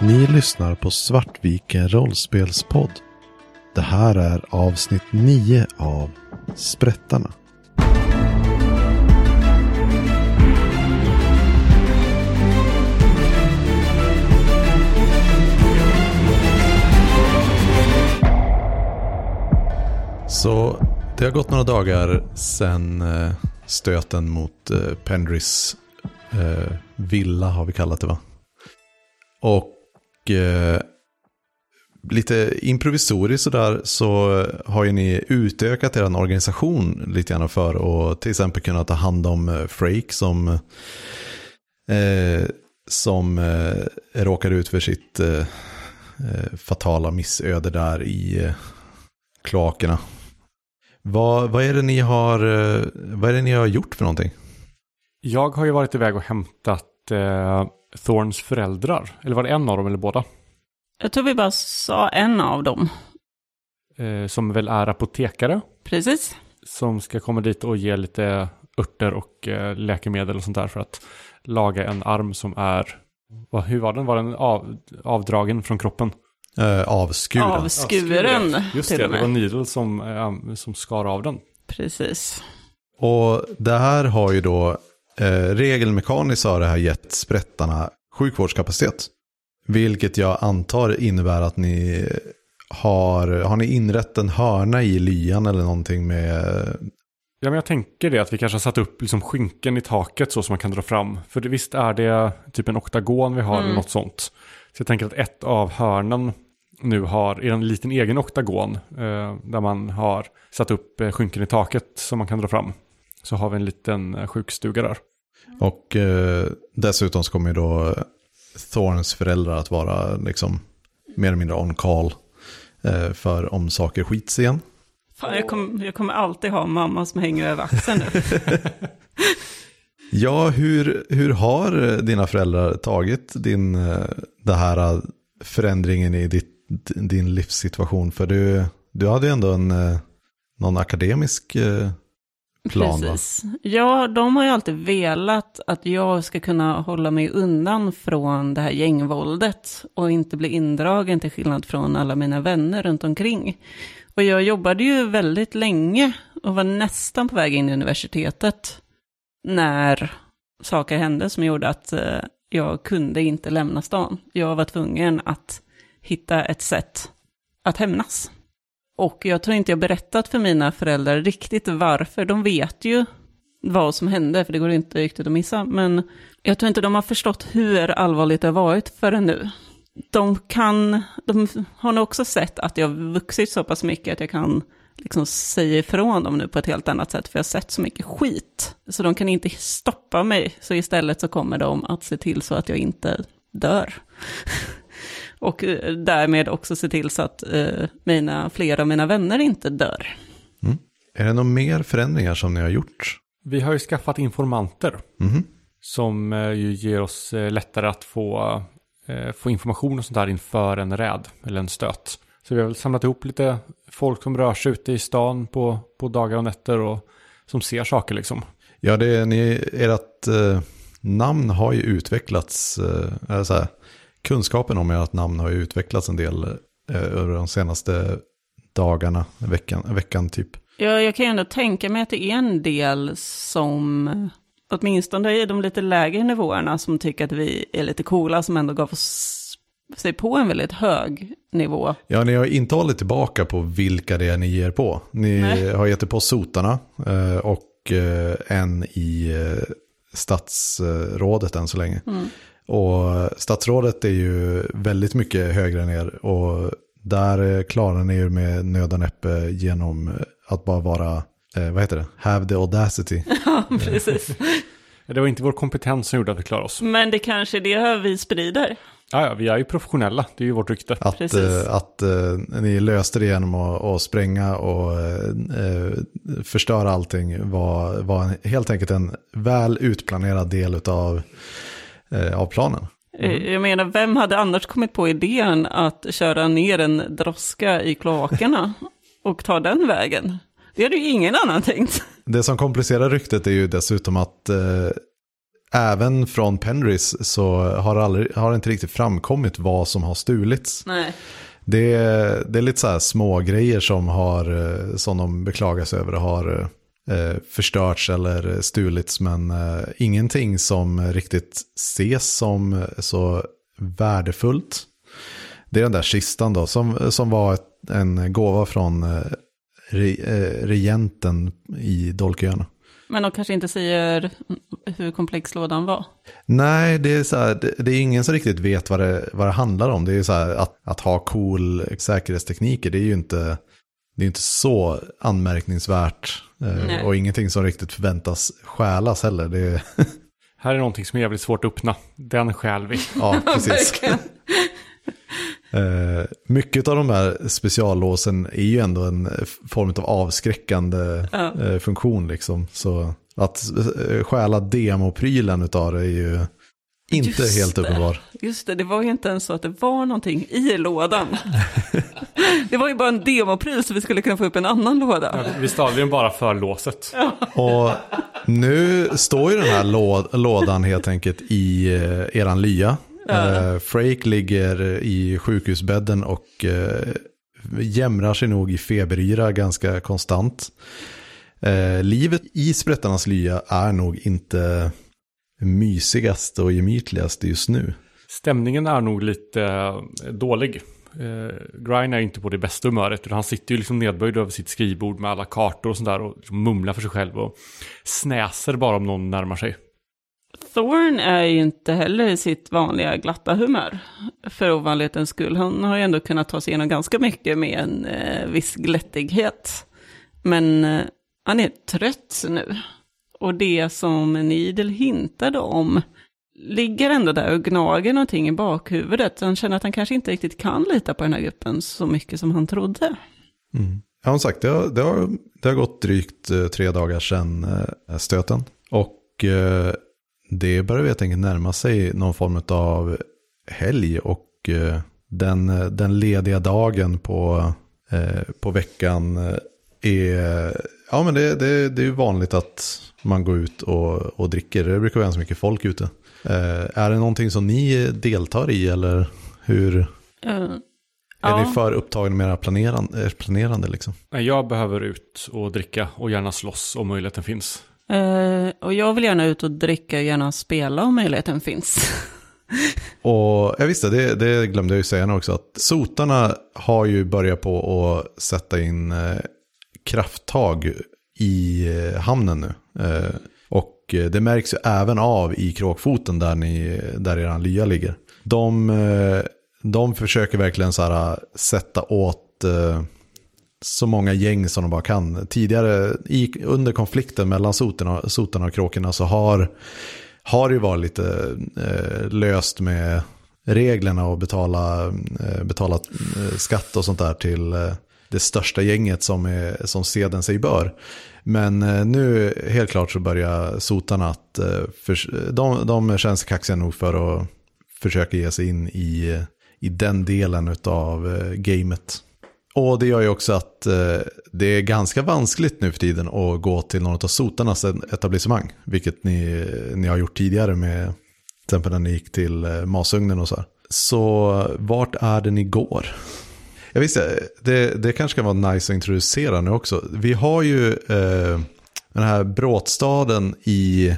Ni lyssnar på Svartviken rollspelspodd. Det här är avsnitt 9 av Sprättarna. Så det har gått några dagar sedan eh, stöten mot eh, Pendris eh, villa har vi kallat det va? Och eh, lite improvisoriskt sådär så har ju ni utökat er organisation lite grann för att till exempel kunna ta hand om eh, Frake som, eh, som eh, råkar ut för sitt eh, eh, fatala missöde där i eh, kloakerna. Vad, vad, är det ni har, eh, vad är det ni har gjort för någonting? Jag har ju varit iväg och hämtat eh, Thorns föräldrar. Eller var det en av dem eller båda? Jag tror vi bara sa en av dem. Eh, som väl är apotekare. Precis. Som ska komma dit och ge lite örter och eh, läkemedel och sånt där för att laga en arm som är, vad, hur var den? Var den av, avdragen från kroppen? Eh, avskuren. Avskuren. Just det, det var. Needle som, eh, som skar av den. Precis. Och det här har ju då, eh, regelmekaniskt har det här gett sprättarna sjukvårdskapacitet. Vilket jag antar innebär att ni har, har ni inrett en hörna i lyan eller någonting med, Ja, men jag tänker det att vi kanske har satt upp liksom skynken i taket så som man kan dra fram. För det, visst är det typ en oktagon vi har eller något sånt. Så jag tänker att ett av hörnen nu har är en liten egen oktagon eh, där man har satt upp eh, skynken i taket som man kan dra fram. Så har vi en liten eh, sjukstuga där. och eh, dessutom så kommer ju då Thorns föräldrar att vara liksom mer eller mindre on call eh, för om saker skits igen. Fan, jag, kommer, jag kommer alltid ha mamma som hänger över axeln nu. Ja, hur, hur har dina föräldrar tagit din, eh, det här förändringen i ditt, din livssituation? För du, du hade ju ändå en, eh, någon akademisk plan va? Precis. Ja, de har ju alltid velat att jag ska kunna hålla mig undan från det här gängvåldet och inte bli indragen till skillnad från alla mina vänner runt omkring. Och jag jobbade ju väldigt länge och var nästan på väg in i universitetet när saker hände som gjorde att eh, jag kunde inte lämna stan. Jag var tvungen att hitta ett sätt att hämnas. Och jag tror inte jag berättat för mina föräldrar riktigt varför. De vet ju vad som hände, för det går inte riktigt att missa. Men jag tror inte de har förstått hur allvarligt det har varit förrän nu. De kan, de har nog också sett att jag har vuxit så pass mycket att jag kan liksom säga ifrån dem nu på ett helt annat sätt, för jag har sett så mycket skit. Så de kan inte stoppa mig, så istället så kommer de att se till så att jag inte dör. Och eh, därmed också se till så att eh, mina, flera av mina vänner inte dör. Är det några mer förändringar som ni har gjort? Vi har ju skaffat informanter Mhm. som eh, ju ger oss eh, lättare att få, eh, få information och sånt där inför en räd eller en stöt. Så vi har väl samlat ihop lite folk som rör sig ute i stan på, på dagar och nätter och som ser saker liksom. Ja, det är, ni, ert eh, namn har ju utvecklats, eh, så här, kunskapen om ert namn har ju utvecklats en del eh, över de senaste dagarna, veckan, veckan typ. Jag, jag kan ju ändå tänka mig att det är en del som, åtminstone i de lite lägre nivåerna, som tycker att vi är lite coola, som ändå gav oss sig på en väldigt hög nivå. Ja, ni har inte hållit tillbaka på vilka det är ni ger på. Ni Nej. har gett er på sotarna eh, och eh, en i eh, statsrådet än så länge. Och statsrådet är ju väldigt mycket högre än er och där klarar ni er med nöd och näppe genom att bara vara, eh, vad heter det, have the audacity. Ja, precis. Det var inte vår kompetens som gjorde att vi klarade oss. Men det kanske är det vi sprider. Ja, ja, vi är ju professionella, det är ju vårt rykte. Att, Precis. eh, att eh, ni löste det genom att, att spränga och eh, förstöra allting var, var helt enkelt en väl utplanerad del av, eh, av planen. Eh, Jag menar, vem hade annars kommit på idén att köra ner en droska i kloakerna och ta den vägen? Det hade ju ingen annan tänkt. Det som komplicerar ryktet är ju dessutom att eh, även från Penrys så har aldrig, har inte riktigt framkommit vad som har stulits. Nej. Det är, det är lite så här små grejer som, har, eh, som de beklagar sig över har eh, förstörts eller stulits. Men eh, ingenting som riktigt ses som så värdefullt. Det är den där kistan då som, som var ett, en gåva från eh, re, eh, regenten i Dolköarna. Men de kanske inte säger hur komplex lådan var. Nej, det är, så här, det, det, är ingen som riktigt vet vad det, vad det handlar om. Det är så här, att, att ha cool säkerhetstekniker, det är ju inte, det är inte så anmärkningsvärt. Eh, och ingenting som riktigt förväntas stjälas heller. Det är... Här är någonting som är jävligt svårt att öppna. Den stjäl vi. Ja, precis. Uh, mycket av de här speciallåsen är ju ändå en form av avskräckande ja. uh, funktion. Liksom. Så att stjäla demoprylen av det är ju inte just helt uppenbar. Just det, det var ju inte ens så att det var någonting i lådan. det var ju bara en demopryl så vi skulle kunna få upp en annan låda. Ja, vi stal ju bara för låset. Och nu står ju den här lå lådan helt enkelt i eh, eran lya. Ja. Uh, Frake ligger i sjukhusbädden och uh, jämrar sig nog i feberyra ganska konstant. Uh, livet i sprättarnas lya är nog inte mysigast och gemytligast just nu. Stämningen är nog lite dålig. Eh, Grine är inte på det bästa humöret. Han sitter ju liksom nedböjd över sitt skrivbord med alla kartor och sådär och liksom mumlar för sig själv och snäser bara om någon närmar sig. Thorn är ju inte heller i sitt vanliga glatta humör. För ovanlighetens skull. Han har ju ändå kunnat ta sig igenom ganska mycket med en eh, viss glättighet. Men eh, han är trött nu. Och det som Nidel hintade om ligger ändå där och gnager någonting i bakhuvudet. Han känner att han kanske inte riktigt kan lita på den här gruppen så mycket som han trodde. Mm. Ja, som sagt, det har, det, har, det har gått drygt eh, tre dagar sedan eh, stöten. Och eh, det börjar helt enkelt närma sig någon form av helg. Och eh, den, eh, den lediga dagen på, eh, på veckan är... Ja, men det, det, det är ju vanligt att man går ut och, och dricker. Det brukar vara ganska mycket folk ute. Eh, är det någonting som ni deltar i eller hur? Uh, är ja. ni för upptagna med era planerande, eh, planerande liksom? Jag behöver ut och dricka och gärna slåss om möjligheten finns. Uh, och jag vill gärna ut och dricka och gärna spela om möjligheten finns. och jag visste, det, det glömde jag ju säga nu också, att sotarna har ju börjat på att sätta in eh, krafttag i hamnen nu. Eh, och eh, det märks ju även av i kråkfoten där, ni, där eran lya ligger. De, eh, de försöker verkligen så här, sätta åt så många gäng som de bara kan. Tidigare i, under konflikten mellan sotarna, soterna och kråkorna så har, har det varit lite eh, löst med reglerna och betala, eh, betala skatt och sånt där till, det största gänget som, är, som seden sig bör. Men eh, nu helt klart så börjar sotarna att, eh, för, de, de känns kaxiga nog för att försöka ge sig in i, i den delen av eh, gamet. Och det gör ju också att det är ganska vanskligt nu för tiden att gå till någon av sotarnas etablissemang. Vilket ni, ni har gjort tidigare med till exempel när ni gick till masugnen och så här. Så vart är det ni går? Jag visste, det, det kanske kan vara nice att introducera nu också. Vi har ju eh, den här bråtstaden i,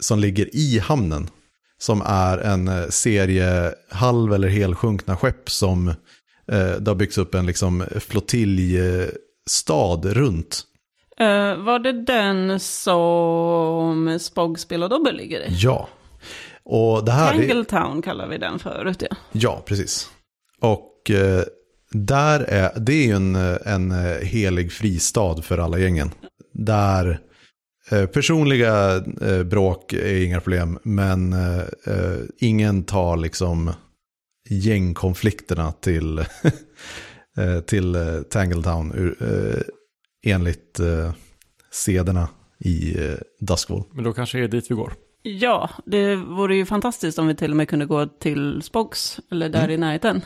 som ligger i hamnen. Som är en eh, serie halv eller helsjunkna skepp som eh, det har byggts upp en liksom flottiljstad runt. Uh, var det den som Spog spelar dobbel ligger i? Ja. Och det här Tangletown kallar vi den förut ja. Ja, precis. Och eh, där är, det är ju en, en helig fristad för alla gängen. Där eh, personliga eh, bråk är inga problem, men eh, ingen tar liksom gängkonflikterna till, till Tangletown enligt sederna i Duskwall. Men då kanske det är dit vi går. Ja, det vore ju fantastiskt om vi till och med kunde gå till Spogs, eller där mm. i närheten.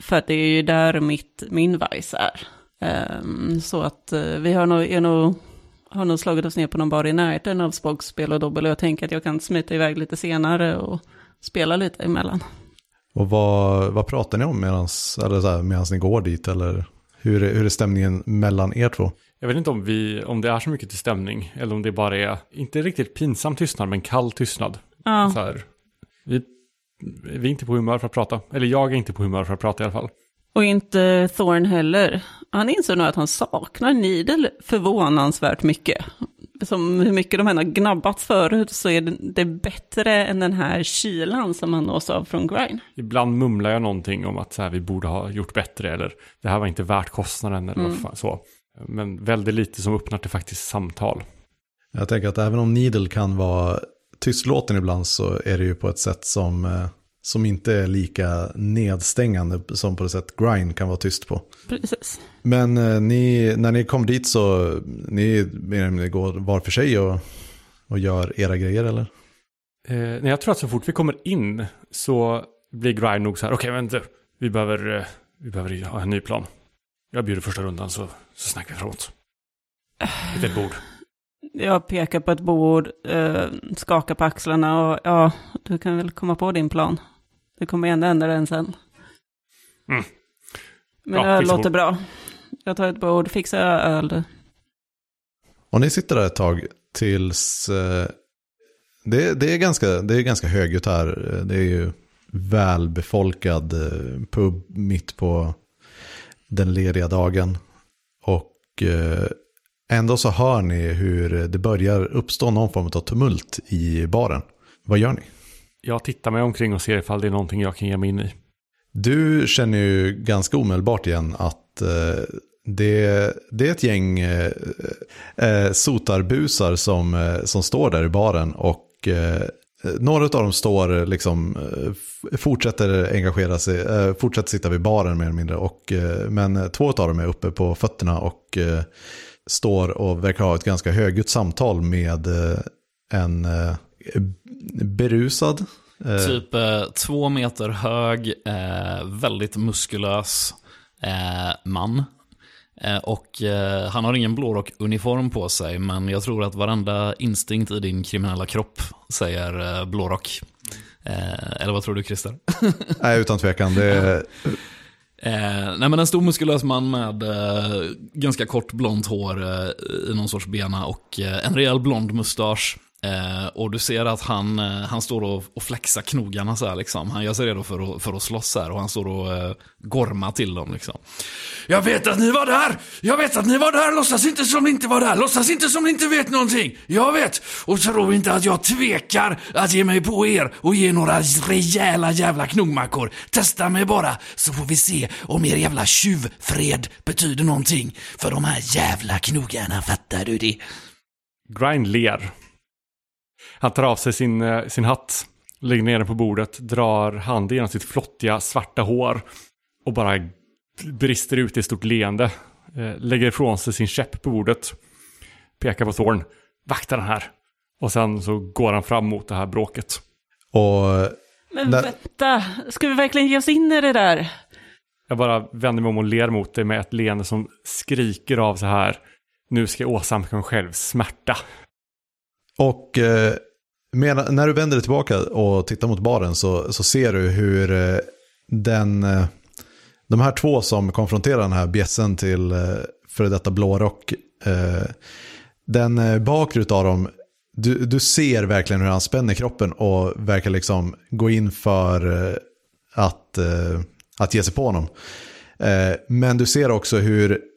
För att det är ju där mitt, min vice är. Um, så att uh, vi har nog, är nog, har nog slagit oss ner på någon bar i närheten av Spogs spel och dobbel och jag tänker att jag kan smita iväg lite senare och spela lite emellan. Och vad, vad pratar ni om medans, eller så här, medans ni går dit? Eller hur, är- hur är stämningen mellan er två? Jag vet inte om, vi, om det är så mycket till stämning eller om det bara är, inte riktigt pinsam tystnad, men kall tystnad. Ja, Så här, vi, vi är inte på humör för att prata. Eller jag är inte på humör för att prata i alla fall. och inte Thorn heller. Han insåg nog att han saknar Needle förvånansvärt mycket. Som hur mycket de än har gnabbats förut så är det, bättre än den här kylan som han nås av från Grind. Ibland mumlar jag någonting om att så här, vi borde ha gjort bättre eller det här var inte värt kostnaden eller vad fan så. Men väldigt lite som öppnar till faktiskt samtal. Jag tänker att även om Needle kan vara tystlåten ibland så är det ju på ett sätt som, eh, som inte är lika nedstängande som på det sätt Grind kan vara tyst på. Precis. Men eh, ni, när ni kom dit så ni, ni går var för sig och, och gör era grejer eller? Eh, nej, jag tror att så fort vi kommer in så blir Grind nog så här, okej vänta, vi behöver, eh, vi behöver ha en ny plan. Jag bjuder första rundan så, så snackar vi framåt. Ett bord. Jag pekar på ett bord, eh, skakar på axlarna och ja, du kan väl komma på din plan. Du kommer ändå ändra den sen. Mm. Men Ja, det låter bord. bra. Jag tar ett bord, fixar öl. Och ni sitter där ett tag tills eh, det, det, är ganska, det är ganska högljutt här. Det är ju välbefolkad eh, pub mitt på den lediga dagen. Och eh, ändå så hör ni hur det börjar uppstå någon form av tumult i baren. Vad gör ni? Jag tittar mig omkring och ser ifall det är någonting jag kan ge mig in i. Du känner ju ganska omedelbart igen att eh, det, det är ett gäng eh, eh, sotarbusar som, eh, som står där i baren och eh, några av dem står liksom, eh, f- fortsätter engagera sig, fortsätter sitta vid baren mer eller mindre. Och, men två av dem är uppe på fötterna och står och verkar ha ett ganska högljutt samtal med eh, en eh, berusad eh, Typ två meter hög, väldigt muskulös man. Och han har ingen blårock uniform på sig, men jag tror att varenda instinkt i din kriminella kropp säger blårock. Eller vad tror du Christer? Nej, utan tvekan. Det är, Eh, nej men en stor muskulös man med eh, ganska kort blont hår eh, i någon sorts bena och eh, en rejäl blond mustasch. Eh, och du ser att han, eh, han står och, och flexar knogarna så här liksom. Han gör sig redo för att, för att slåss här och han står och eh, gormar till dem liksom. Jag vet att ni var där! Jag vet att ni var där! Låtsas inte som ni inte var där! Låtsas inte som ni inte vet någonting! Jag vet! Och tro inte att jag tvekar att ge mig på er och ge några rejäla jävla knogmackor. Testa mig bara, så får vi se om er jävla tjuvfred betyder någonting för de här jävla knogarna, fattar du det? Grind ler. Han tar av sig sin, eh, sin hatt, lägger ner den på bordet, drar handen genom sitt flottiga svarta hår och bara brister ut i ett stort leende. Eh, lägger ifrån sig sin käpp på bordet, pekar på Thorn, vakta den här. Och sen så går han fram mot det här bråket. och Men vänta, ska vi verkligen ge oss in i det där? Jag bara vänder mig om och ler mot dig med ett leende som skriker av så här. Nu ska jag åsamka mig själv smärta. Och eh, med, när du vänder dig tillbaka och tittar mot baren så, så ser du hur eh, den, eh, de här två som konfronterar den här bjässen till eh, före detta blårock, eh, den eh, bakre av dem, du, du ser verkligen hur han spänner kroppen och verkar liksom gå in för eh, att, eh, att ge sig på honom. Eh, men du ser också hur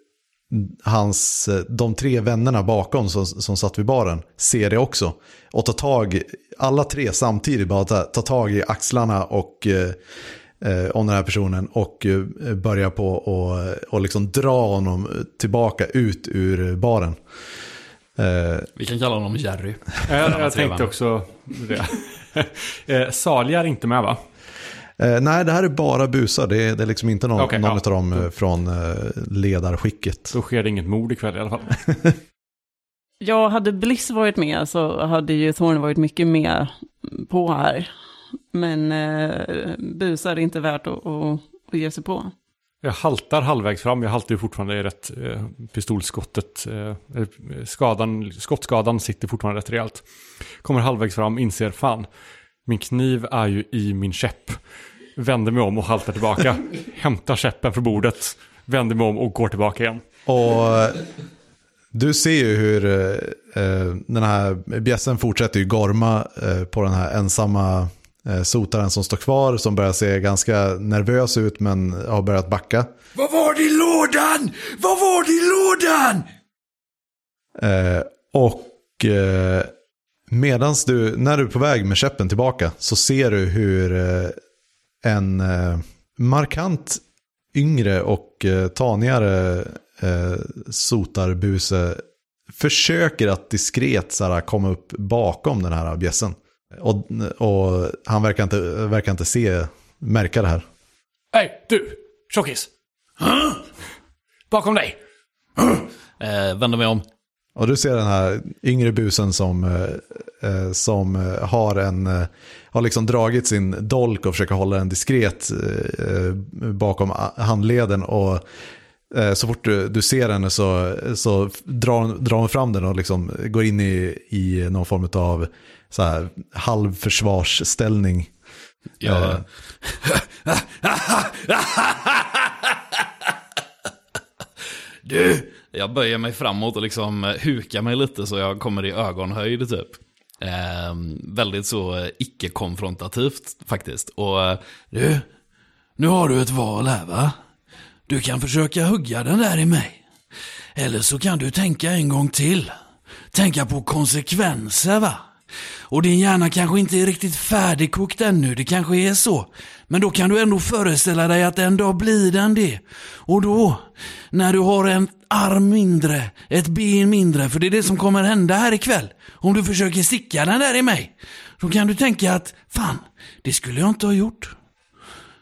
hans, eh, de tre vännerna bakom som, som satt vid baren ser det också. Och tar tag, alla tre samtidigt bara tar, tar tag i axlarna och eh, eh, om den här personen och eh, börjar på och, och liksom dra honom tillbaka ut ur baren. Eh, Vi kan kalla honom Jerry. Jag, jag tänkte också det. Eh, Salia är inte med va? Eh, nej, det här är bara busar. Det är, det är liksom inte någon, Okej, någon ja. av dem eh, från eh, ledarskicket. Då sker det inget mord ikväll i alla fall. Ja, hade Bliss varit med så hade ju Thorn varit mycket mer på här. Men eh, busar är inte värt att, att, att ge sig på. Jag haltar halvvägs fram, jag haltar ju fortfarande i rätt eh, pistolskottet. Eh, skadan, skottskadan sitter fortfarande rätt rejält. Kommer halvvägs fram, inser fan, min kniv är ju i min käpp. Vänder mig om och haltar tillbaka. hämtar käppen från bordet, vänder mig om och går tillbaka igen. Och du ser ju hur eh, den här bjässen fortsätter ju gorma eh, på den här ensamma eh, sotaren som står kvar. Som börjar se ganska nervös ut men har börjat backa. Vad var det i lådan? Vad var det i lådan? Eh, och Medan du, när du är på väg med käppen tillbaka så ser du hur eh, en eh, markant yngre och eh, tanigare sotarbuse försöker att diskret så här, komma upp bakom den här bjässen. Och, och han verkar inte, verkar inte se, märka det här. Hej, du! Tjockis! Bakom dig! Eh, vänder mig om. Och du ser den här yngre busen som, eh, eh, som eh, har, en, eh, har liksom dragit sin dolk och försöker hålla den diskret eh, bakom a- handleden. Och eh, så fort du, du ser henne så, så drar, drar hon fram den och liksom går in i, i någon form av så här, halvförsvarsställning. Eh. Du, jag böjer mig framåt och liksom eh, hukar mig lite så jag kommer i ögonhöjd typ. Eh, väldigt så eh, icke-konfrontativt faktiskt. Och eh, du. Nu har du ett val här va? Du kan försöka hugga den där i mig. Eller så kan du tänka en gång till. Tänka på konsekvenser va? Och din hjärna kanske inte är riktigt färdigkokt ännu, det kanske är så. Men då kan du ändå föreställa dig att en dag blir den det. Och då, när du har en arm mindre, ett ben mindre, för det är det som kommer hända här ikväll. Om du försöker sticka den där i mig. Då kan du tänka att, fan, det skulle jag inte ha gjort.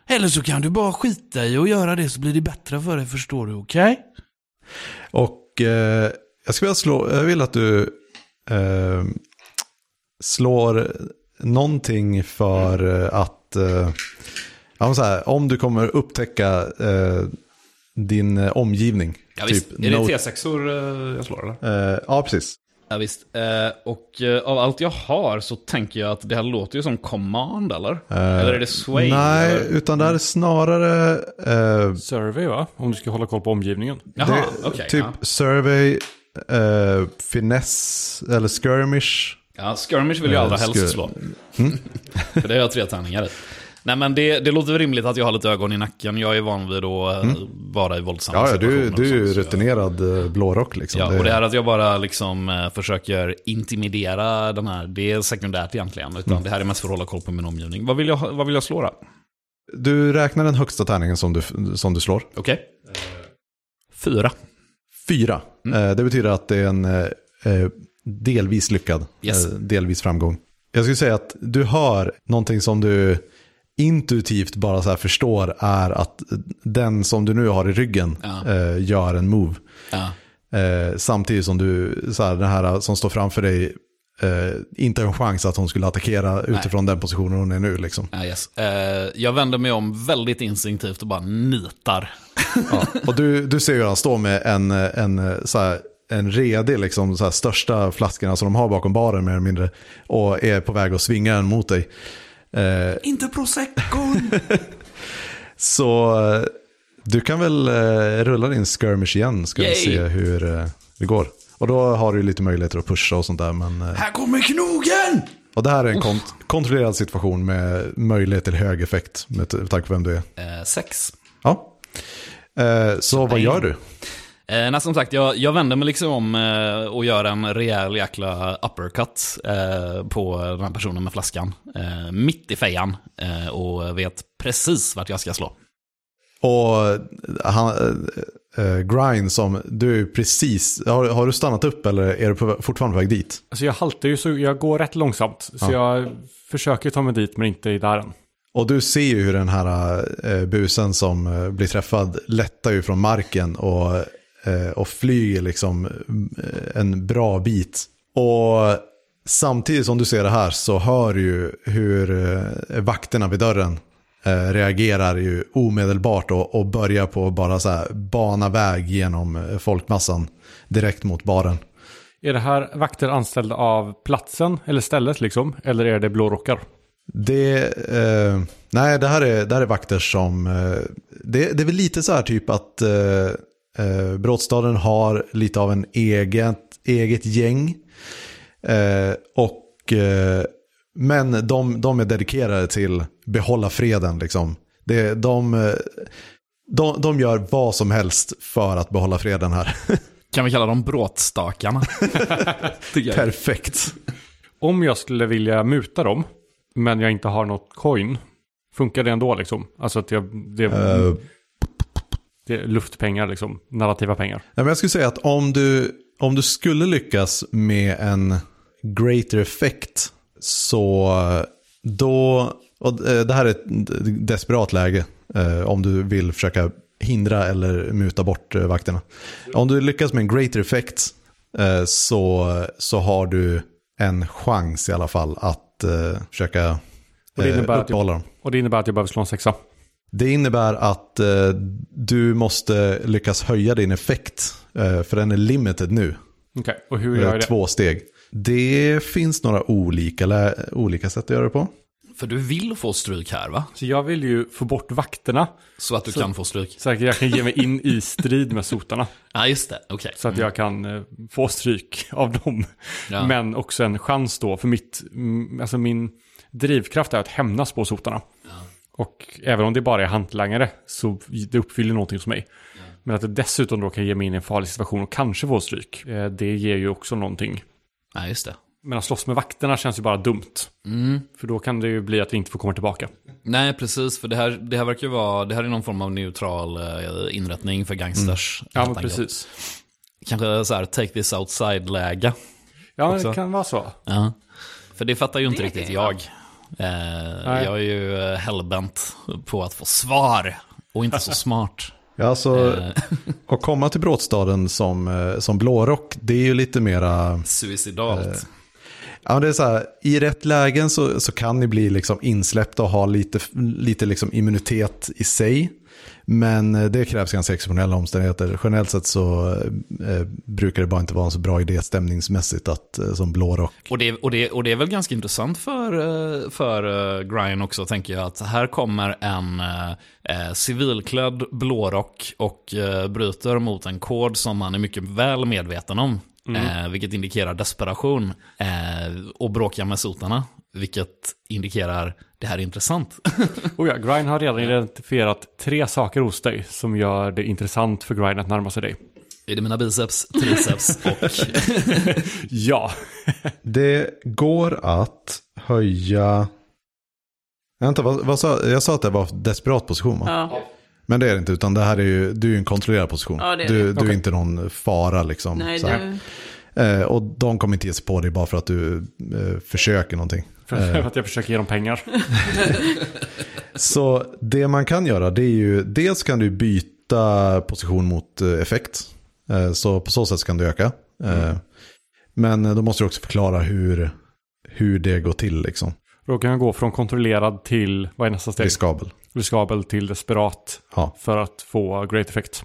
Eller så kan du bara skita i och göra det så blir det bättre för dig, förstår du, okej? Och eh, jag skulle vilja slå, jag vill att du eh, slår någonting för att att, eh, ja, så här, om du kommer upptäcka eh, din eh, omgivning. Ja, visst. typ är det note- T6or eh, jag slår eller? eh, ja, precis. Ja, visst. Eh, och eh, av allt jag har så tänker jag att det här låter ju som command eller? eller är det sway? Nej, eller? utan det här är snarare eh, Survey va? Om du ska hålla koll på omgivningen. Jaha, det, okej. typ ja. survey, eh, finess eller skirmish. Ja, skirmish vill jag Eh, allra helst slå. För det har jag tre tärningar i. Nej men det, det låter rimligt att jag har lite ögon i nacken. Jag är van vid att eh, vara i våldsamma Ja, ja du, situationer och du är ju så jag- rutinerad eh, blårock liksom. Ja, och det här att jag bara liksom försöker intimidera den här, det är sekundärt egentligen. Utan Mm. det här är mest för att hålla koll på min omgivning. Vad vill jag, vad vill jag slå då? Du räknar den högsta tärningen som du, som du slår. Okej. Fyra. Fyra. Mm. Det betyder att det är en delvis lyckad, Yes. eh, delvis framgång. Jag skulle säga att du hör någonting som du intuitivt bara så förstår är att den som du nu har i ryggen Ja. eh, gör en move. Ja. Eh, samtidigt som du, så här, den här som står framför dig, eh, inte har en chans att hon skulle attackera utifrån den positionen hon är nu. Liksom. Ja, yes. Eh, jag vänder mig om väldigt instinktivt och bara nitar. Ja. Och du, du ser ju han står med en, en, så här, en redig, liksom, så här, största flaskorna som de har bakom baren mer eller mindre. Och är på väg att svinga den mot dig. Eh, Inte proseccon! så eh, du kan väl eh, rulla din skirmish igen, ska vi Yay. se hur eh, det går. Och då har du lite möjligheter att pusha och sånt där. Men, eh, här kommer knogen! och det här är en kont- kontrollerad situation med möjlighet till hög effekt med t- tack på vem du är. Eh, sex. Ja. Så vad gör du? Eh, nej, som sagt, jag, jag vänder mig liksom om eh, och gör en rejäl jäkla uppercut eh, på den här personen med flaskan. Eh, mitt i fejan. Eh, och vet precis vart jag ska slå. Och han, äh, äh, Grind som, du är precis, har, har du stannat upp eller är du på, fortfarande på väg dit? Alltså jag haltar ju så jag går rätt långsamt. Så jag försöker ta mig dit men inte är där än. Och du ser ju hur den här busen som blir träffad lättar ju från marken och, och flyger liksom äh, en bra bit. Och samtidigt som du ser det här så hör du ju hur äh, vakterna vid dörren eh, reagerar ju omedelbart och, och börjar på att bara så här bana väg genom eh, folkmassan direkt mot baren. Är det här vakter anställda av platsen eller stället liksom? Eller är det blårockar? Det, eh, nej, det här, är, det här är vakter som, eh, det, det är väl lite så här typ att eh, eh, Brottstaden har lite av en eget, eget gäng. Eh, och, eh, men de, de är dedikerade till behålla freden liksom. Det, de, eh, de, de gör vad som helst för att behålla freden här. Kan vi kalla dem bråtstakarna? Perfekt. Om jag skulle vilja muta dem, men jag inte har något coin, funkar det ändå liksom? Alltså att jag, det, är luftpengar liksom, narrativa pengar. Nej, men jag skulle säga att om du, om du skulle lyckas med en greater effect så då, och eh, det här är ett desperat läge eh, om du vill försöka hindra eller muta bort eh, vakterna. Om du lyckas med en greater effect så, så har du en chans i alla fall att försöka Och det innebär uppehålla dem. Och det innebär att jag behöver slå en sexa. Det innebär att eh, du måste lyckas höja din effekt. Eh, för den är limited nu. Okej, och hur Det gör är jag det? två steg. Det finns några olika, lä- olika sätt att göra det på. För du vill få stryk här va? Så jag vill ju få bort vakterna, Så att du kan få stryk. så att jag kan ge mig in i strid med sotarna. Ja, just det. Okej. Så att jag kan eh, få stryk av dem. Ja. Men också en chans då, för mitt, mm, alltså min drivkraft är att hämnas på sotarna. Och även om det bara är hantlangare så det uppfyller någonting hos mig. Men att det dessutom då kan ge mig in i en farlig situation och kanske få stryk, eh, det ger ju också någonting. Ja, just det. Men att slåss med vakterna känns ju bara dumt. Mm. För då kan det ju bli att vi inte får komma tillbaka. Nej, precis. För det här, det här verkar ju vara, det här är någon form av neutral eh, inrättning för gangsters. Ja, helt men precis. Kanske så här, take this outside-läge. Ja, Också. det kan vara så. Ja. För det fattar ju inte Det riktigt jag. Jag. Eh, jag är ju eh, hellbent på att få svar och inte så smart. Ja, alltså, Eh, att komma till Bråtstaden som, eh, som blårock, det är ju lite mera... suicidalt. Ja, det är så här, I rätt lägen så, så kan ni bli liksom insläppta och ha lite, lite liksom immunitet i sig. Men eh, det krävs ganska exceptionella omständigheter. Generellt sett så eh, brukar det bara inte vara en så bra idé stämningsmässigt att, eh, som blårock. Och det, och, det, och det är väl ganska intressant för, eh, för uh, Grian också, tänker jag. Att här kommer en eh, eh, civilklädd blårock och eh, bryter mot en kod som han är mycket väl medveten om. Eh, vilket indikerar desperation. Eh, och bråkar med sotarna. Vilket indikerar det här är intressant. Och ja, Grind har redan identifierat tre saker hos dig som gör det intressant för Grind att närma sig dig. är det mina biceps, triceps och... Ja, Det går att höja... Vänta, vad, vad sa, jag sa att det var desperat position va? Ja. Men det är det inte, utan det här är ju, du är ju en kontrollerad position. Ja, det är du, det. du är Okej. inte någon fara liksom. Nej, så här. du... Eh, och de kommer inte ge sig på dig bara för att du eh, försöker någonting. För att jag försöker ge dem pengar. Så det man kan göra det är ju, dels kan du byta position mot eh, effekt. Eh, så på så sätt kan du öka. Eh, Men då måste du också förklara hur, hur det går till liksom. Då kan jag gå från kontrollerad till, vad är nästa steg? Riskabel. Riskabel till desperat Ja. för att få great effect.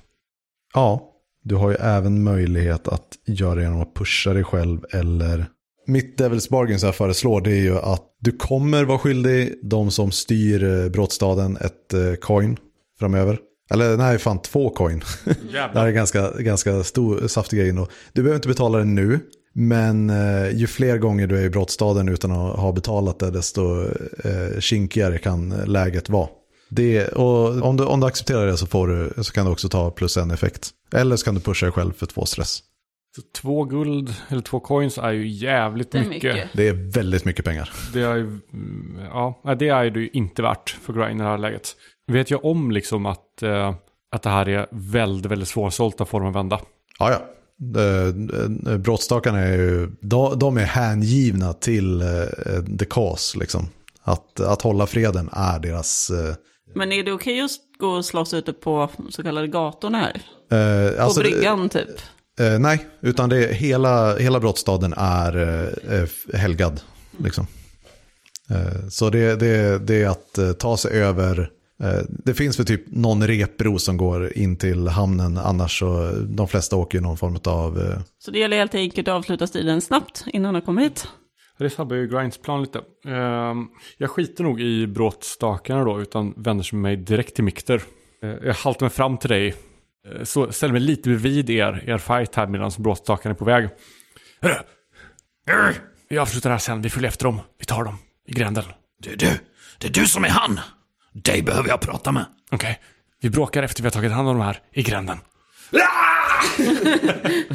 ja, du har ju även möjlighet att göra det genom att pusha dig själv eller mitt Devils Bargain så här föreslår det är ju att du kommer vara skyldig de som styr eh, brottstaden ett eh, coin framöver. Eller nej, fan två coin. Det här är ganska, ganska stor, saftig grej. Du behöver inte betala den nu. Men eh, ju fler gånger du är i brottstaden utan att ha betalat det, desto eh, kinkigare kan läget vara. Det, och om, du, om du accepterar det så, får du, så kan du också ta plus en effekt. Eller så kan du pusha dig själv för två stress. Så två guld, eller två coins är ju jävligt Det mycket. mycket. Det är väldigt mycket pengar. Det är ju, mm, ja, det är ju inte värt för Grind i det här läget. Vet jag om liksom att, eh, att det här är väldigt, väldigt svårsålt att få dem att vända. Ja, ja. Brottstakarna är ju, de, de är hängivna till eh, the cause. Liksom. Att, att hålla freden är deras... eh, Men är det okej att gå och slåss ute på så kallade gatorna här? eh, På alltså, bryggan typ? Eh, nej, utan det hela, hela brottstaden är eh, helgad. Liksom. Eh, Så det, det, det är att eh, ta sig över, eh, det finns väl typ någon repbro som går in till hamnen, annars så de flesta åker ju någon form av, eh, Så det gäller helt enkelt att avsluta striden snabbt innan han kommer hit. Det sabbar ju Grinds plan lite. Ehm, jag skiter nog i bråtstakarna då, utan vänder mig direkt till Mikter. Jag haltar mig fram till dig, så ställer mig lite bredvid er, er fight här medan bråtstakarna är på väg. Vi avslutar här sen, vi följer efter dem. Vi tar dem i gränden. Det är du. Det är du som är han. Dig behöver jag prata med. Okej, vi bråkar efter vi har tagit hand om de här i gränden.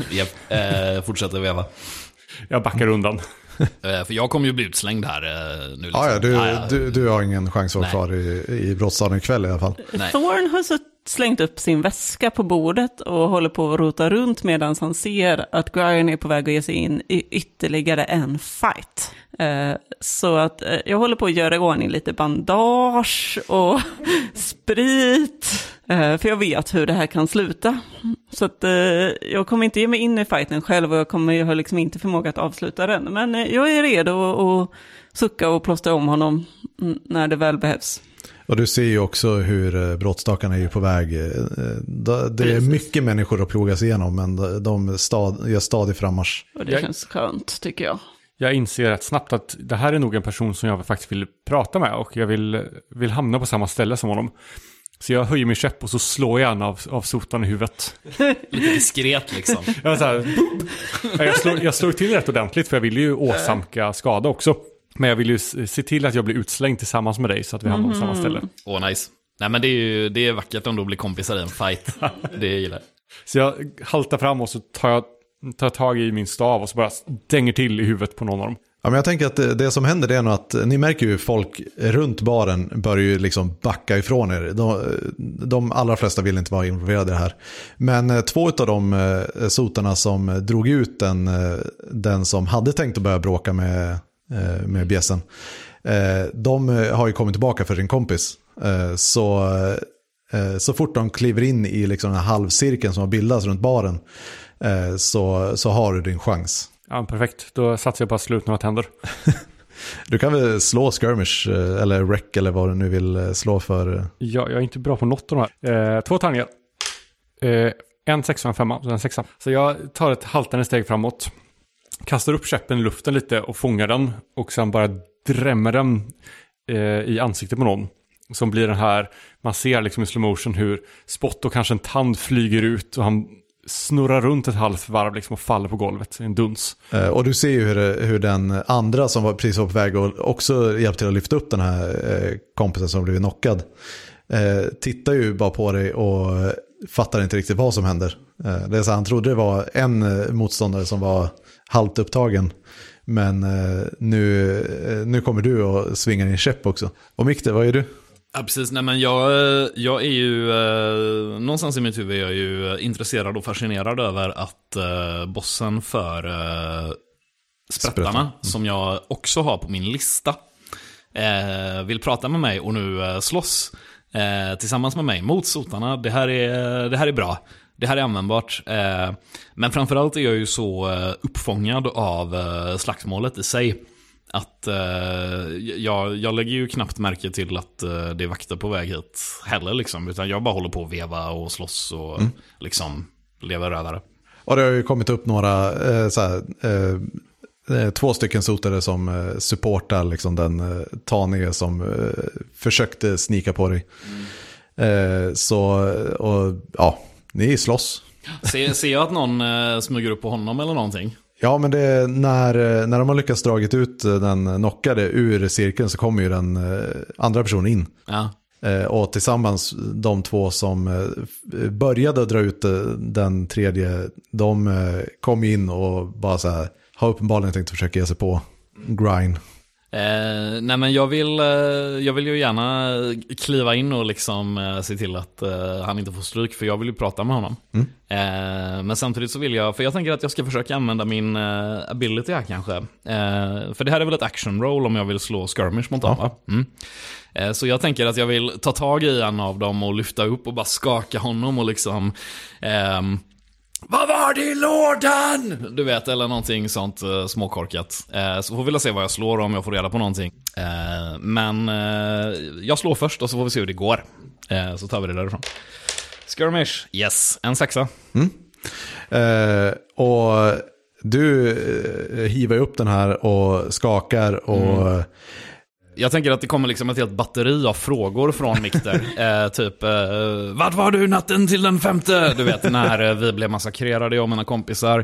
Jag eh, fortsätter veva. Jag backar undan. Eh, för jag kommer ju bli utslängd här eh, nu. Liksom. ja, ja, du, Ja, ja. Du, du har ingen chans att vara kvar i, i brottsstaden ikväll i alla fall. Nej. Thorn har så slängt upp sin väska på bordet och håller på att rota runt medan han ser att Gryan är på väg att ge sig in i ytterligare en fight. Eh, Så att eh, jag håller på att göra i ordning lite bandage och sprit. eh, För jag vet hur det här kan sluta. Så att eh, jag kommer inte ge mig in i fighten själv och jag kommer jag har liksom inte förmåga att avsluta den. Men eh, jag är redo att sucka och plåstra om honom när det väl behövs. Och du ser ju också hur eh, brottstakarna är ju på väg. eh, Det är mycket människor att plogas igenom, men de- stad, gör stadig frammarsch. Och det Jag- känns skönt tycker jag. Jag inser rätt snabbt att det här är nog en person som jag faktiskt vill prata med och jag vill, vill hamna på samma ställe som honom. Så jag höjer min käpp och så slår jag en av, av sotan i huvudet. Lite diskret liksom. Jag, så här, boop. jag, slår, jag slår till rätt ordentligt för jag vill ju åsamka skada också. Men jag vill ju se till att jag blir utslängd tillsammans med dig så att vi hamnar på samma ställe. Åh, nice. Nej, men det är ju det är vackert om då blir kompisar i en fight. Det gillar jag. Så jag haltar fram och så tar jag tar tag i min stav och så bara stänger till i huvudet på någon av dem. Ja, men jag tänker att det, det som händer det är nog att ni märker ju folk runt baren börjar ju liksom backa ifrån er. De, de allra flesta vill inte vara involverade i det här. Men eh, två av de eh, sotarna som drog ut den, eh, den som hade tänkt att börja bråka med, med bjässen. Eh, de eh, har ju kommit tillbaka för sin kompis. Eh, så, eh, så fort de kliver in i liksom den här halvcirkeln som har bildats runt baren eh, så, så har du din chans. Ja, perfekt. Då satsar jag på att slå ut några tänder. Du kan väl slå skirmish eh, eller rec eller vad du nu vill eh, slå för. eh. Ja, jag är inte bra på något av de här. Eh, två tärningar. Eh, en sexa och en femma, så en sexa. Så jag tar ett haltande steg framåt. Kastar upp käppen i luften lite och fångar den. Och sen bara drämmer den eh, i ansiktet på någon. Som blir den här, man ser liksom i slow motion hur spott och kanske en tand flyger ut och han snurrar runt ett halvt varv liksom och faller på golvet. i En duns. Eh, och du ser ju hur, hur den andra som var precis var på väg och också hjälpte till att lyfta upp den här eh, kompisen som blivit knockad. Eh, tittar ju bara på dig och fattar inte riktigt vad som händer. Det är så han trodde det var en motståndare som var halvt upptagen. Men eh, nu, eh, nu kommer du och svingar din käpp också. Och Mikte, vad är du? Ja, precis. Nej, men jag, eh, jag är ju, eh, någonstans i mitt huvud är jag ju intresserad och fascinerad över att eh, bossen för eh, sprättarna, Sprättarna. som jag också har på min lista, eh, vill prata med mig och nu eh, slåss tillsammans med mig mot sotarna. Det här är, det här är bra. Det här är användbart. Eh, men framförallt är jag ju så eh, uppfångad av eh, slagsmålet i sig. Att eh, jag, jag lägger ju knappt märke till att eh, det är vakter på väg hit heller liksom. Utan jag bara håller på att veva och slåss och liksom lever rövare. Och det har ju kommit upp några, eh, så här, eh, två stycken sotare som supportar liksom den eh, tanige som försökte snika på dig. Eh, så, och ja, ni slåss. Ser, ser jag att någon eh, smyger upp på honom eller någonting? Ja, men det är när, eh, när de har lyckats dragit ut eh, den knockade ur cirkeln så kommer ju den eh, andra personen in. Ja. Och tillsammans, de två som började dra ut den tredje, de kom in och bara så här, har uppenbarligen tänkt försöka ge sig på grind. Eh, nej men jag vill, eh, jag vill ju gärna kliva in och liksom eh, se till att eh, han inte får stryk för jag vill ju prata med honom. Eh, men samtidigt så vill jag, för jag tänker att jag ska försöka använda min eh, ability här kanske. För det här är väl ett action roll om jag vill slå skirmish mot dem va? Mm. Så jag tänker att jag vill ta tag i en av dem och lyfta upp och bara skaka honom och liksom ehm, Vad var det i lådan? Du vet, eller någonting sånt uh, småkorkat. Uh, så får vi väl se vad jag slår om jag får reda på någonting. Uh, men jag slår först och så får vi se hur det går. så tar vi det därifrån. Skirmish, yes, en sexa. Mm. och du hivar upp den här och skakar och mm. Jag tänker att det kommer liksom ett helt batteri av frågor från Mikter. eh, typ, eh, vart var du natten till den femte? Du vet, när eh, vi blev massakrerade, jag och mina kompisar.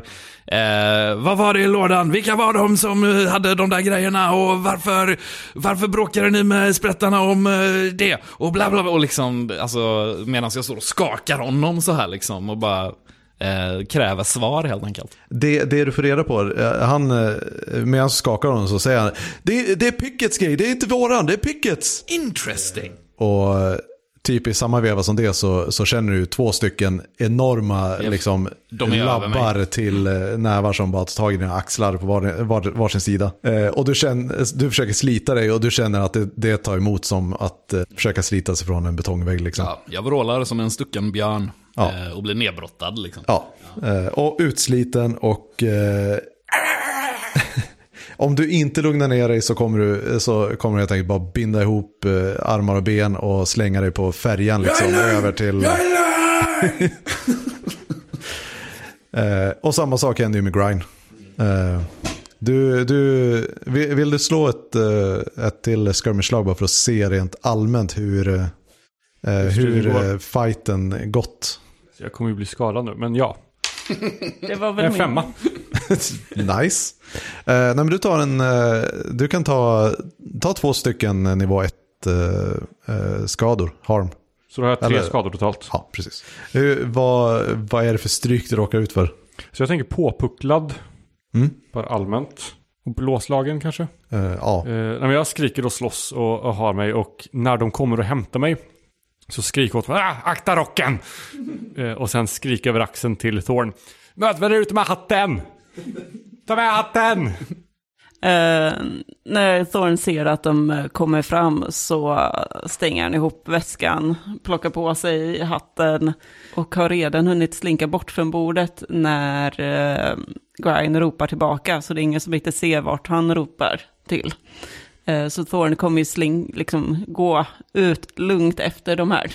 Eh, vad var det i lådan? Vilka var de som eh, hade de där grejerna? Och varför, varför bråkade ni med sprättarna om eh, det? Och bla bla bla. Och liksom, alltså, medan jag står och skakar honom så här liksom. Och bara eh, kräver svar helt enkelt. Det, det du får reda på, eh, han, eh, medan han skakar honom så säger han det, det är Pickets grej, det är inte våran, det är Pickets. Interesting. Och eh, typ i samma veva som det så, så känner du två stycken enorma yep. liksom, labbar till nävar som bara tar tag i dina axlar på var, var, varsin sida. Eh, och du, känner, du försöker slita dig och du känner att det, det tar emot som att eh, försöka slita sig från en betongvägg. Liksom. Ja, jag vrålar som en stucken björn. Ja. Eh, och blir nedbrottad liksom. Ja, eh, och utsliten och... Eh, om du inte lugnar ner dig så kommer du, så kommer du helt enkelt bara binda ihop armar och ben och slänga dig på färjan liksom över till... och samma sak händer ju med Grind. Du, du, vill du slå ett, ett till skirmish-slag bara för att se rent allmänt hur, hur fighten gått? Jag kommer ju bli skadad nu, men ja. Det var väl en femma. nice. Uh, nej, men du, tar en, uh, du kan ta, ta två stycken nivå 1 uh, skador, harm. Så då har jag tre Eller, skador totalt? Ja, precis. vad, vad är det för stryk du råkar ut för? Så jag tänker påpucklad, mm. bara allmänt. Och blåslagen kanske? ja. Uh, jag skriker och slåss och, och har mig och när de kommer och hämtar mig så skriker åt mig, ah, akta rocken! eh, och sen skriker över axeln till Thorn. Möt mig ute med hatten! Ta med hatten! Eh, när Thorn ser att de eh, kommer fram så stänger han ihop väskan, plockar på sig hatten och har redan hunnit slinka bort från bordet när eh, Grine ropar tillbaka. Så det är ingen som inte ser vart han ropar till. Eh, så Thorn kommer ju sling, liksom gå ut lugnt efter de här.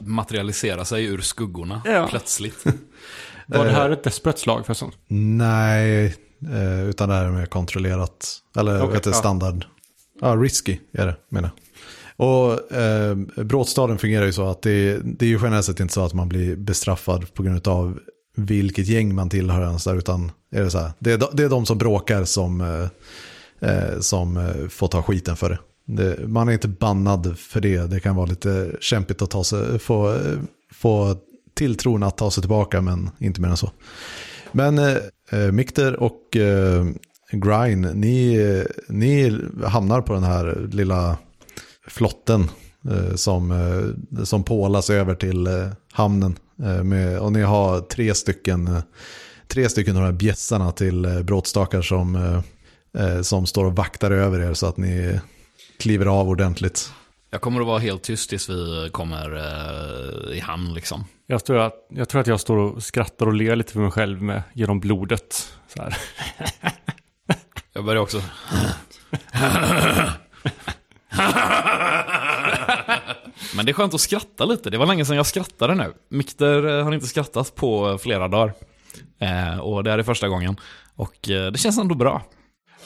Materialisera sig ur skuggorna ja. plötsligt. Var det här ett desperat slag förresten? Nej, eh, utan det här är mer kontrollerat. Eller okay, vet du, standard. Ja, ah, risky är det menar Och eh, brådstaden fungerar ju så att det, det är ju generellt sett inte så att man blir bestraffad på grund av vilket gäng man tillhör ens där, utan är det så här, det är, det är de som bråkar som eh, eh, som eh, får ta skiten för det. det. Man är inte bannad för det. Det kan vara lite kämpigt att ta sig, få, få tilltron att ta sig tillbaka, men inte mer än så. Men eh, eh Mikter och eh, Grine, ni, ni hamnar på den här lilla flotten eh, som, eh, som pålas över till eh, hamnen. Eh, med, och ni har tre stycken, eh, tre stycken av de här bjässarna till eh, brådstakar som eh, som står och vaktar över er så att ni kliver av ordentligt. Jag kommer att vara helt tyst tills vi kommer eh, i hamn liksom. Jag tror, att, jag tror att jag står och skrattar och ler lite för mig själv med, genom blodet. Så här. jag börjar också. Men det är skönt att skratta lite. Det var länge sedan jag skrattade nu. Mikter eh, har inte skrattat på flera dagar. Eh, och det är det första gången. Och eh, det känns ändå bra.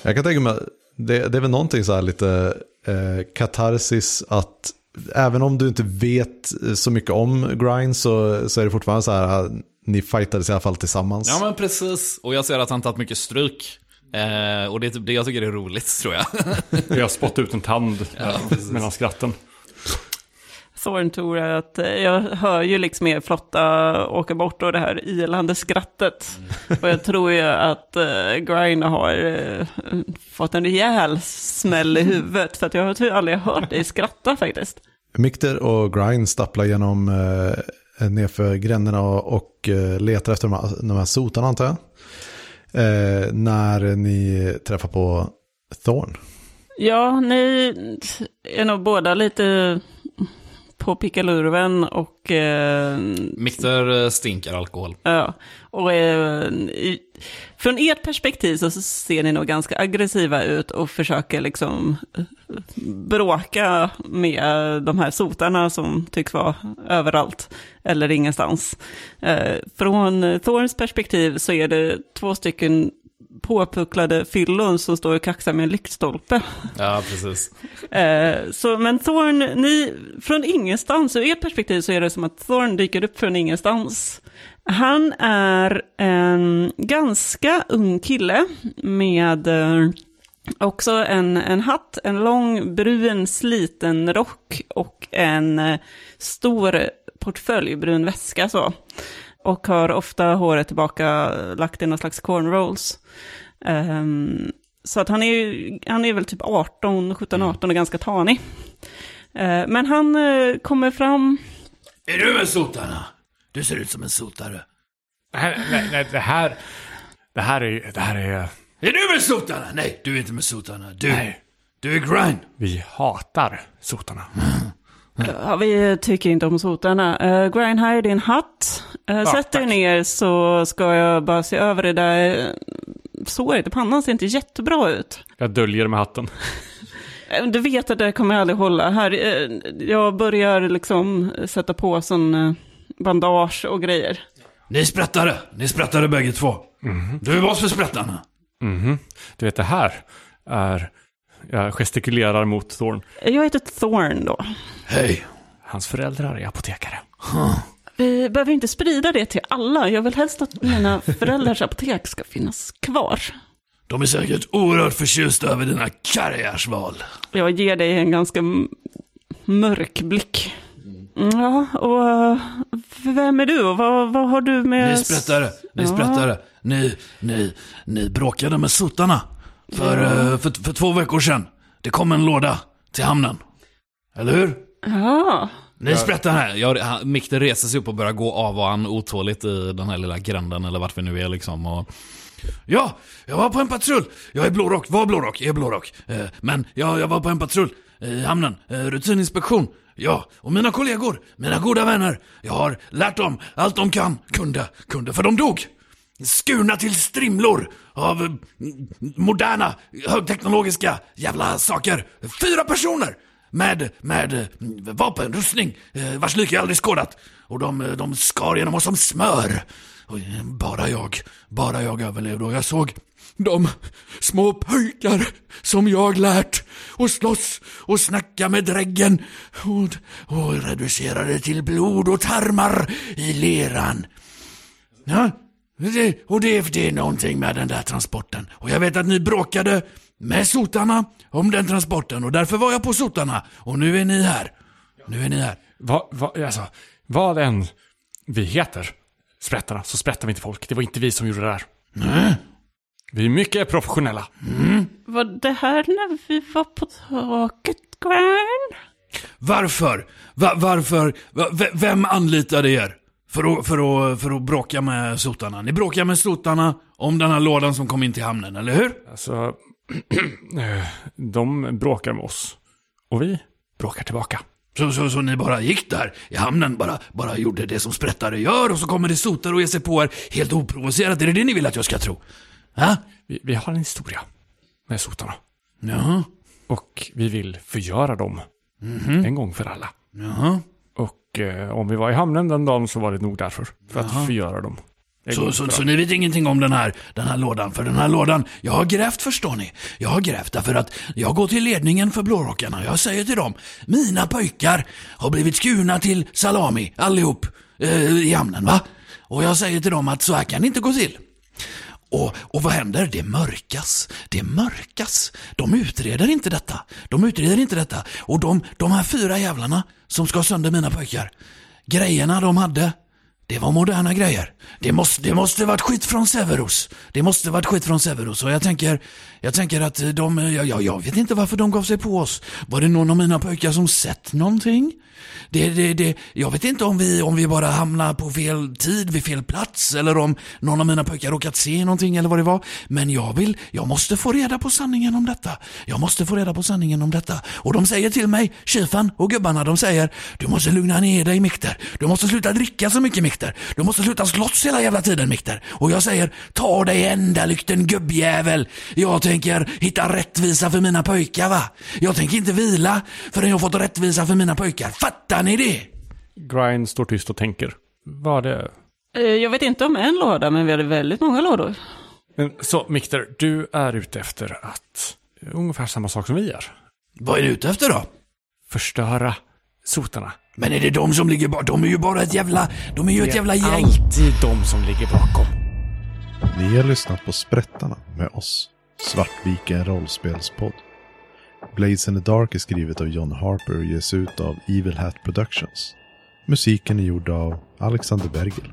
Jag kan tänka mig, det, det är väl någonting så här lite eh, katarsis att även om du inte vet så mycket om grind så, så är det fortfarande så här, ni fightades i alla fall tillsammans. Ja men precis, och jag ser att han tagit mycket stryk. Eh, och det är typ det jag tycker är roligt tror jag. jag spottar ut en tand ja, mellan skratten. Thorn tror att eh, jag hör ju liksom er flotta åka bort och det här ilande skrattet. Mm. Och jag tror ju att uh, Grine har uh, fått en rejäl smäll i huvudet. För att jag har aldrig hört dig skratta faktiskt. Mikter och Grine stapplar genom uh, nerför gränderna och, uh, letar efter de här, de här sotarna antar jag. Uh, när ni träffar på Thorn. Ja, ni är nog båda lite på pickalurven och... Eh, Mikter eh, stinker alkohol. Ja, och eh, i, från ert perspektiv så ser ni nog ganska aggressiva ut och försöker liksom eh, bråka med de här sotarna som tycks vara överallt eller ingenstans. Eh, från Thorns perspektiv så är det två stycken påpucklade fyllon som står och kaxar med en lyktstolpe. Ja, precis. Eh, så, men Thorn, ni, från ingenstans, ur ert perspektiv så är det som att Thorn dyker upp från ingenstans. Han är en ganska ung kille med eh, också en, en hatt, en lång brun sliten rock och en eh, stor portfölj, brun väska så. Och har ofta håret tillbaka lagt i någon slags cornrows. Um, så att han är, ju, han är väl typ 18, 17, 18 och ganska tanig. Uh, men han uh, kommer fram... Är du med sotarna? Du ser ut som en sotare. Nej, nej, nej, det här... Det här är... Det här är... Är du med sotarna? Nej, du är inte med sotarna. Du, Nej. du är grind. Vi hatar sotarna. Ja, vi tycker inte om sotarna. Uh, Grind här är din hatt. Uh, sätt dig tack. ner så ska jag bara se över det där. Såret i pannan ser inte jättebra ut. Jag döljer med hatten. Eh, Du vet att det kommer jag aldrig hålla. Här, eh, jag börjar liksom sätta på sån eh, bandage och grejer. Ni sprättare. Ni sprättare bägge två. Du är boss för sprättarna. Mhm. Du vet, det här är... Jag gestikulerar mot Thorn. Jag heter Thorn då. Hej. Hans föräldrar är apotekare. Vi behöver inte sprida det till alla. Jag vill helst att mina föräldrars apotek ska finnas kvar. De är säkert oerhört förtjusta över dina karriärsval. Jag ger dig en ganska mörk blick. Mm, Ja, och eh, vem är du och vad, vad har du med... Ni sprättare. Ni Ja. sprättare. Ni, ni, ni bråkade med sotarna. För, eh, för, för två veckor sedan. Det kom en låda till hamnen. Eller hur? Ja, Ni sprättar här. Jag, han, Mikter reser sig upp och börjar gå av och han otåligt i den här lilla gränden eller vart vi nu är liksom. Och, Ja, jag var på en patrull. Jag är blårock, var blårock, är blårock. Eh, men ja, jag var på en patrull i hamnen. Eh, rutininspektion. Ja, och mina kollegor, mina goda vänner. Jag har lärt dem allt de kan, kunde, kunde, för de dog. Skurna till strimlor av eh, moderna, högteknologiska jävla saker. Fyra personer! Med, med eh, vapenrustning eh, vars like jag aldrig skådat. Och de, eh, de skar genom oss som smör. Och bara jag, bara jag överlevde och jag såg de små pojkar som jag lärt och slåss och snacka med dräggen och, och reducerade till blod och tarmar i leran. Ja, det, och det, det är någonting med den där transporten. Och jag vet att ni bråkade med sotarna om den transporten och därför var jag på sotarna. Och nu är ni här. Nu är ni här. Vad, vad, alltså, vad än vi heter, sprättarna, så sprättar vi inte folk. Det var inte vi som gjorde det där. Nej. Vi är mycket professionella. var det här när vi var på taket, Gwen? Varför? Va, varför? Va, ve- vem anlitade er? För att, för, att, för att bråka med sotarna? Ni bråkar med sotarna om den här lådan som kom in till hamnen, eller hur? Alltså, de bråkar med oss. Och vi bråkar tillbaka. Så, så, så ni bara gick där i hamnen, bara, bara gjorde det som sprättare gör och så kommer det sotare och ger sig på er helt oprovocerat. Är det det ni vill att jag ska tro? Ha? Vi, vi har en historia med sotarna. Jaha, Och vi vill förgöra dem en gång för alla. jaha. Och eh, om vi var i hamnen den dagen så var det nog därför. För att förgöra dem. Så, så, så ni vet ingenting om den här, den här lådan? För den här lådan, jag har grävt förstår ni. Jag har grävt därför att jag går till ledningen för blårockarna. Jag säger till dem, mina pojkar har blivit skurna till salami, allihop, eh, i hamnen va? Och jag säger till dem att så här kan det inte gå till. Och, och vad händer? Det mörkas. Det mörkas. De utreder inte detta. De utreder inte detta. Och de, de här fyra jävlarna som ska sönder mina pojkar. Grejerna de hade det var moderna grejer. Det måste, det måste varit skit från Severus. Det måste varit skit från Severus. Och jag tänker, jag tänker att de, jag, jag vet inte varför de gav sig på oss. Var det någon av mina pojkar som sett någonting? Det, det, det, jag vet inte om vi, om vi bara hamnar på fel tid vid fel plats eller om någon av mina pojkar råkat se någonting eller vad det var. Men jag vill, jag måste få reda på sanningen om detta. Jag måste få reda på sanningen om detta. Och de säger till mig, Kifan och gubbarna, de säger du måste lugna ner dig Mikter. Du måste sluta dricka så mycket Mikter. Du måste sluta slåss hela jävla tiden Mikter. Och jag säger, ta dig ända lykten gubbjävel. Jag tänker hitta rättvisa för mina pojkar va. Jag tänker inte vila förrän jag fått rättvisa för mina pojkar. Fattar ni det? Grind står tyst och tänker. Vad det... Eh, Jag vet inte om en låda, men vi hade väldigt många lådor. Så Mikter, du är ute efter att... Ungefär samma sak som vi är. Vad är du ute efter då? Förstöra sotarna. Men är det de som ligger bakom? De är ju bara ett jävla... De är ju ett jävla Det är gäng. alltid de som ligger bakom. Ni har lyssnat på Sprättarna med oss, Svartviken rollspelspodd. Blades in the Dark är skrivet av John Harper och ges ut av Evil Hat Productions. Musiken är gjord av Alexander Bergel.